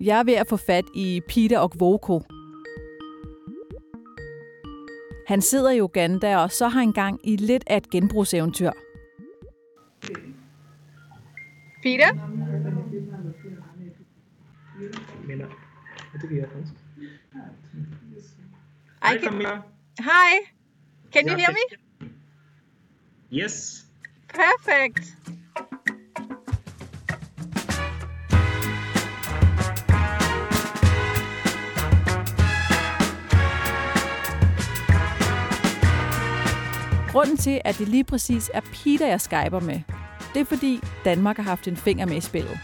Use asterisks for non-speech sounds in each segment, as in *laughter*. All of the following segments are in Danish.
Jeg er ved at få fat i Peter og Voko. Han sidder i Uganda, og så har han gang i lidt af et genbrugseventyr. Peter? I Hi, can, Camilla. hi. Can you hear me? Yes. Perfect. Grunden til, at det lige præcis er Peter, jeg skyper med, det er fordi Danmark har haft en finger med i spillet.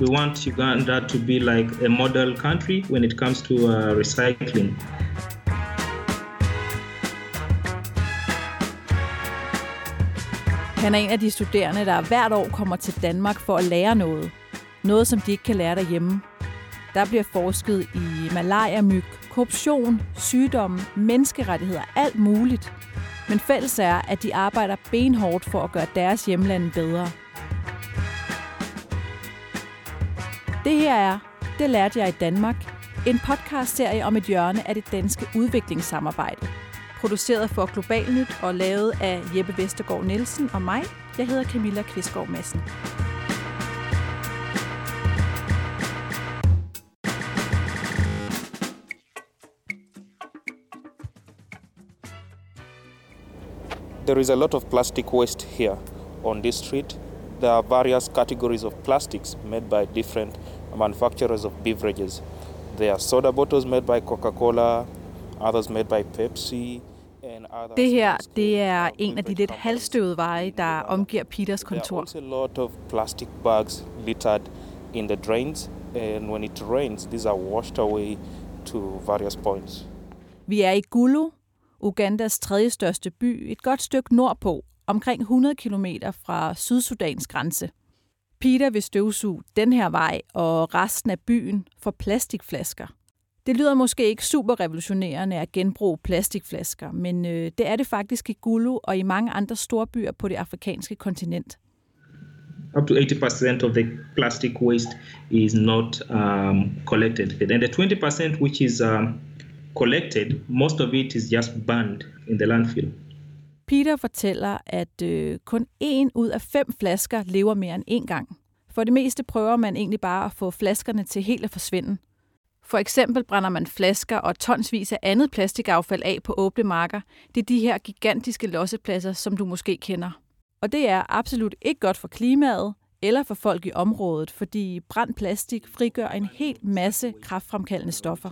We want Uganda to be like a model country when it comes to uh, recycling. Han er en af de studerende, der hvert år kommer til Danmark for at lære noget. Noget, som de ikke kan lære derhjemme. Der bliver forsket i malaria-myg, korruption, sygdomme, menneskerettigheder, alt muligt. Men fælles er, at de arbejder benhårdt for at gøre deres hjemlande bedre. Det her er Det lærte jeg i Danmark. En podcastserie om et hjørne af det danske udviklingssamarbejde. Produceret for Global Nyt og lavet af Jeppe Vestergaard Nielsen og mig. Jeg hedder Camilla Kvistgaard Madsen. There is a lot of plastic waste here on this street. There are various categories of plastics made by different manufacturers of beverages. There are soda bottles made by Coca Cola, others made by Pepsi. and others Det her, det er en af de lidt halvstøvede veje, der omgiver Peters There are a lot of plastic bags littered in the drains, and when it rains, these are washed away to various points. Vi er i Gulu, Ugandas tredje største by, et godt stykke nordpå, omkring 100 km fra Sydsudans grænse. Peter vil støvsuge den her vej og resten af byen for plastikflasker. Det lyder måske ikke super revolutionerende at genbruge plastikflasker, men øh, det er det faktisk i Gulu og i mange andre store byer på det afrikanske kontinent. Up to 80% of the plastic waste is not um, collected. And the 20% which is um, collected, most of it is just burned in the landfill. Peter fortæller, at øh, kun en ud af fem flasker lever mere end én gang. For det meste prøver man egentlig bare at få flaskerne til helt at forsvinde. For eksempel brænder man flasker og tonsvis af andet plastikaffald af på åbne marker. Det er de her gigantiske lossepladser, som du måske kender. Og det er absolut ikke godt for klimaet eller for folk i området, fordi brændt plastik frigør en hel masse kraftfremkaldende stoffer.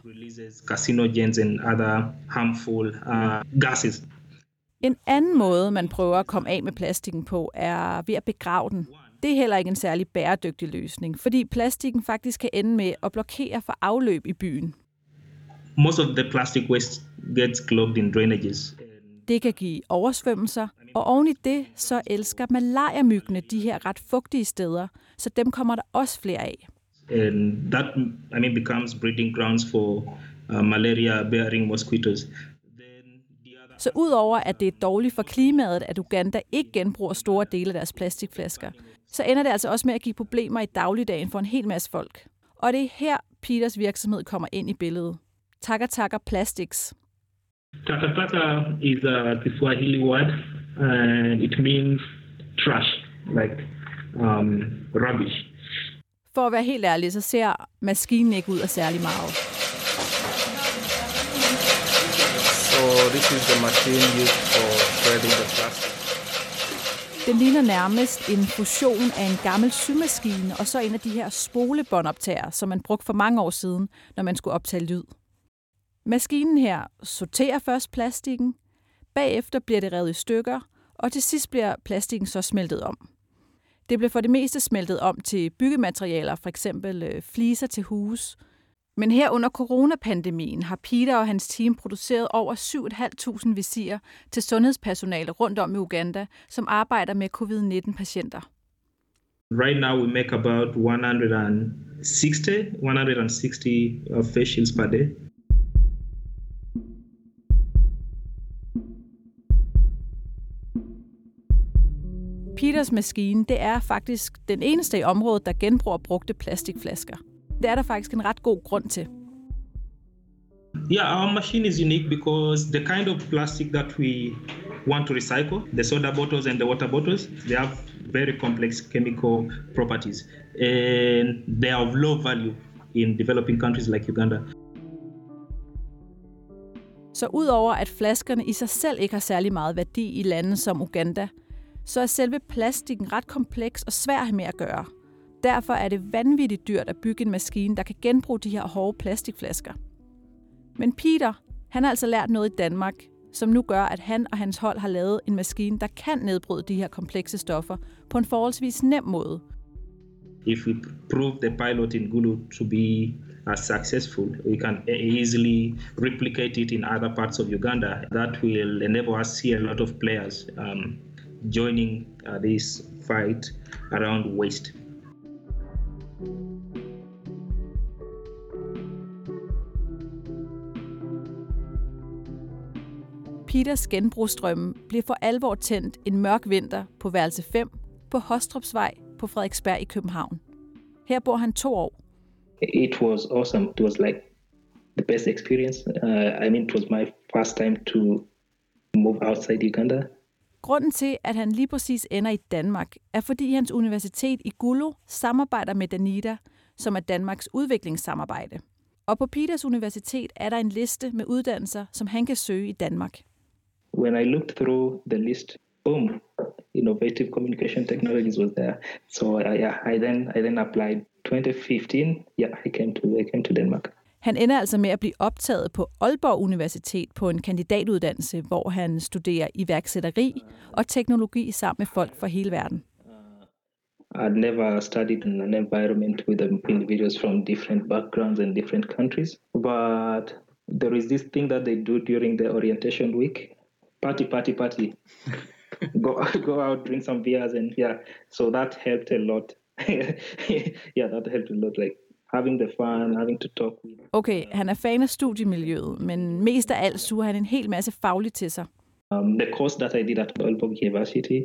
Uh. En anden måde, man prøver at komme af med plastikken på, er ved at begrave den. Det er heller ikke en særlig bæredygtig løsning, fordi plastikken faktisk kan ende med at blokere for afløb i byen. Most of the plastic waste gets clogged in drainages. Det kan give oversvømmelser, og oven i det, så elsker malariamyggene de her ret fugtige steder, så dem kommer der også flere af. And that, I mean, becomes breeding grounds for uh, malaria-bearing mosquitoes. Then the other Så udover at det er dårligt for klimaet, at Uganda ikke genbruger store dele af deres plastikflasker, så ender det altså også med at give problemer i dagligdagen for en hel masse folk. Og det er her, Peters virksomhed kommer ind i billedet. Takker takker Plastics. Takataka is a Kiswahili word, and it means trash, like um, rubbish. For at være helt ærlig, så ser maskinen ikke ud af særlig meget. So this is the machine used for shredding the plastic. Den ligner nærmest en fusion af en gammel symaskine og så en af de her spolebåndoptager, som man brugte for mange år siden, når man skulle optage lyd. Maskinen her sorterer først plastikken, bagefter bliver det revet i stykker, og til sidst bliver plastikken så smeltet om. Det bliver for det meste smeltet om til byggematerialer, for eksempel øh, fliser til huse. Men her under coronapandemien har Peter og hans team produceret over 7.500 visirer til sundhedspersonale rundt om i Uganda, som arbejder med covid-19-patienter. Right now, we make about 160, 160 uh, face shields per day. Peters maskine, det er faktisk den eneste i området, der genbruger brugte plastikflasker. Det er der faktisk en ret god grund til. Yeah, our machine is unique because the kind of plastic that we want to recycle, the soda bottles and the water bottles, they have very complex chemical properties and they are of low value in developing countries like Uganda. Så udover at flaskerne i sig selv ikke har særlig meget værdi i lande som Uganda, så er selve plastikken ret kompleks og svær at have med at gøre. Derfor er det vanvittigt dyrt at bygge en maskine, der kan genbruge de her hårde plastikflasker. Men Peter, han har altså lært noget i Danmark, som nu gør, at han og hans hold har lavet en maskine, der kan nedbryde de her komplekse stoffer på en forholdsvis nem måde. If we prove the pilot in Gulu to be as successful, we can easily replicate it in other parts of Uganda. That will enable us to see a lot of players um, joining uh, this fight around waste. Peters genbrugsstrømme bliver for alvor tændt en mørk vinter på værelse 5 på Hostrupsvej på Frederiksberg i København. Her bor han to år. It was awesome. It was like the best experience. Uh, I mean, it was my first time to move outside Uganda. Grunden til, at han lige præcis ender i Danmark, er fordi hans universitet i Gulu samarbejder med Danida, som er Danmarks udviklingssamarbejde. Og på Peters Universitet er der en liste med uddannelser, som han kan søge i Danmark. When I looked through the list, boom, innovative communication technologies was there. So uh, yeah, I then I then applied 2015. Yeah, I came to I came to Denmark. Han ender altså med at blive optaget på Aalborg Universitet på en kandidatuddannelse, hvor han studerer iværksætteri og teknologi sammen med folk fra hele verden. I'd never studied in an environment with individuals from different backgrounds and different countries. But there is this thing that they do during the orientation week party, party, party. *laughs* go, go out, drink some beers, and yeah. So that helped a lot. *laughs* yeah, that helped a lot. Like having the fun, having to talk with. Okay, han er fan af studiemiljøet, men mest af alt suger han en hel masse fagligt til sig. Um, the course that I did at Aalborg University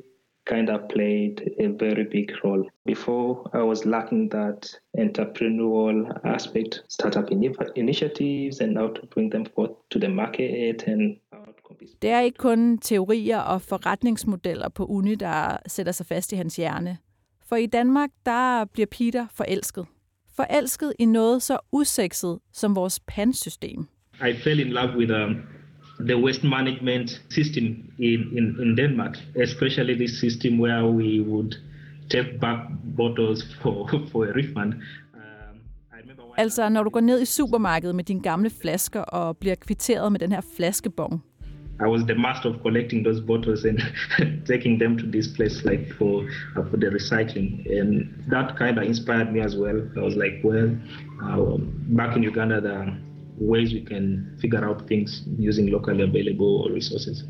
kind of played a very big role. Before, I was lacking that entrepreneurial aspect, startup ini- initiatives, and how to bring them forth to the market and. Det er ikke kun teorier og forretningsmodeller på uni, der sætter sig fast i hans hjerne. For i Danmark, der bliver Peter forelsket. Forelsket i noget så usekset som vores pansystem. I fell in love with um, the waste management system in, in, in Denmark, especially this system where we would take back bottles *laughs* for, for a refund. Um, Altså, når du går ned i supermarkedet med dine gamle flasker og bliver kvitteret med den her flaskebong, I was the master of collecting those bottles and *laughs* taking them to this place like for uh, for the recycling, and that kind of inspired me as well. I was like, well, uh, back in Uganda, the ways we can figure out things using locally available resources.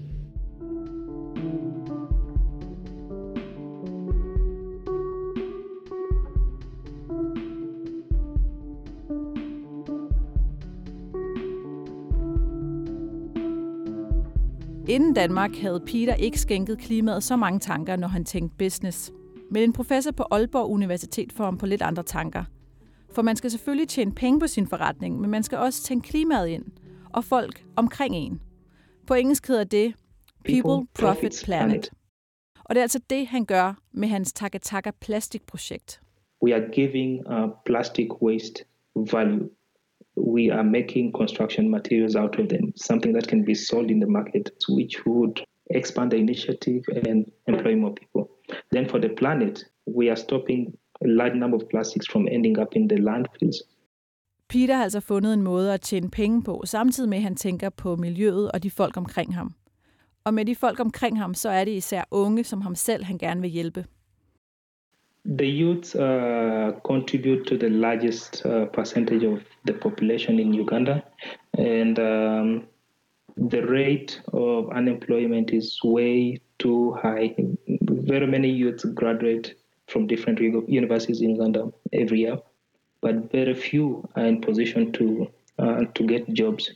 Inden Danmark havde Peter ikke skænket klimaet så mange tanker, når han tænkte business. Men en professor på Aalborg Universitet får ham på lidt andre tanker. For man skal selvfølgelig tjene penge på sin forretning, men man skal også tænke klimaet ind. Og folk omkring en. På engelsk hedder det People, Profit, Planet. Og det er altså det, han gør med hans Taka Taka plastikprojekt. We are giving uh, plastic waste value. We are making construction materials out of them, something that can be sold in the market, which would expand the initiative and employ more people. Then for the planet, we are stopping a large number of plastics from ending up in the landfills. Peter har altså fundet en måde at tjene penge på, samtidig med at han tænker på miljøet og de folk omkring ham. Og med de folk omkring ham, så er det især unge som ham selv, han gerne vil hjælpe. The youth uh, contribute to the largest uh, percentage of the population in Uganda, and um, the rate of unemployment is way too high. Very many youths graduate from different universities in Uganda every year, but very few are in position to uh, to get jobs.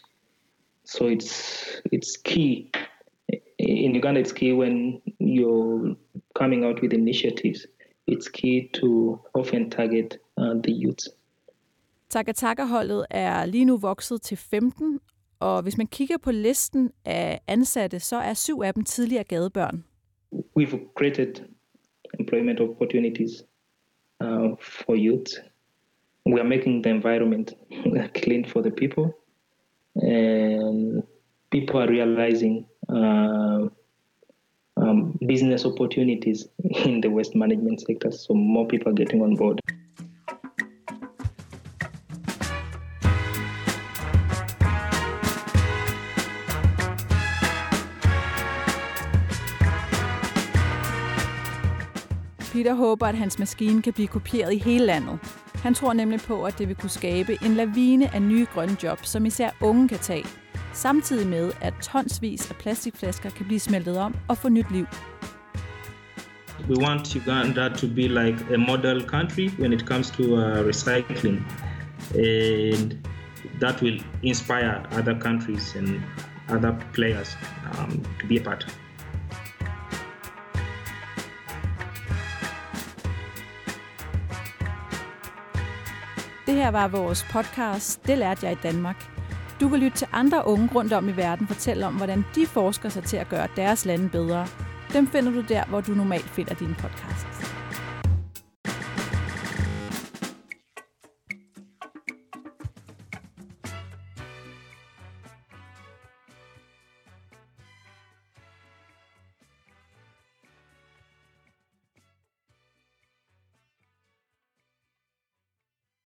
So it's it's key in Uganda. It's key when you're coming out with initiatives, it's key to often target uh, the youth. Taka-Taka-holdet er lige nu vokset til 15, og hvis man kigger på listen af ansatte, så er syv af dem tidligere gadebørn. We've created employment opportunities uh, for youth. We are making the environment *laughs* clean for the people, and people are realizing uh, um, business opportunities in the waste management sector. So more people are getting on board. Peter håber, at hans maskine kan blive kopieret i hele landet. Han tror nemlig på, at det vil kunne skabe en lavine af nye grønne jobs, som især unge kan tage, samtidig med, at tonsvis af plastikflasker kan blive smeltet om og få nyt liv. We want Uganda to be like a model country when it comes to uh, recycling, and that will inspire other countries and other players um, to be a part. Det her var vores podcast, Det lærte jeg i Danmark. Du kan lytte til andre unge rundt om i verden fortælle om, hvordan de forsker sig til at gøre deres lande bedre. Dem finder du der, hvor du normalt finder dine podcasts.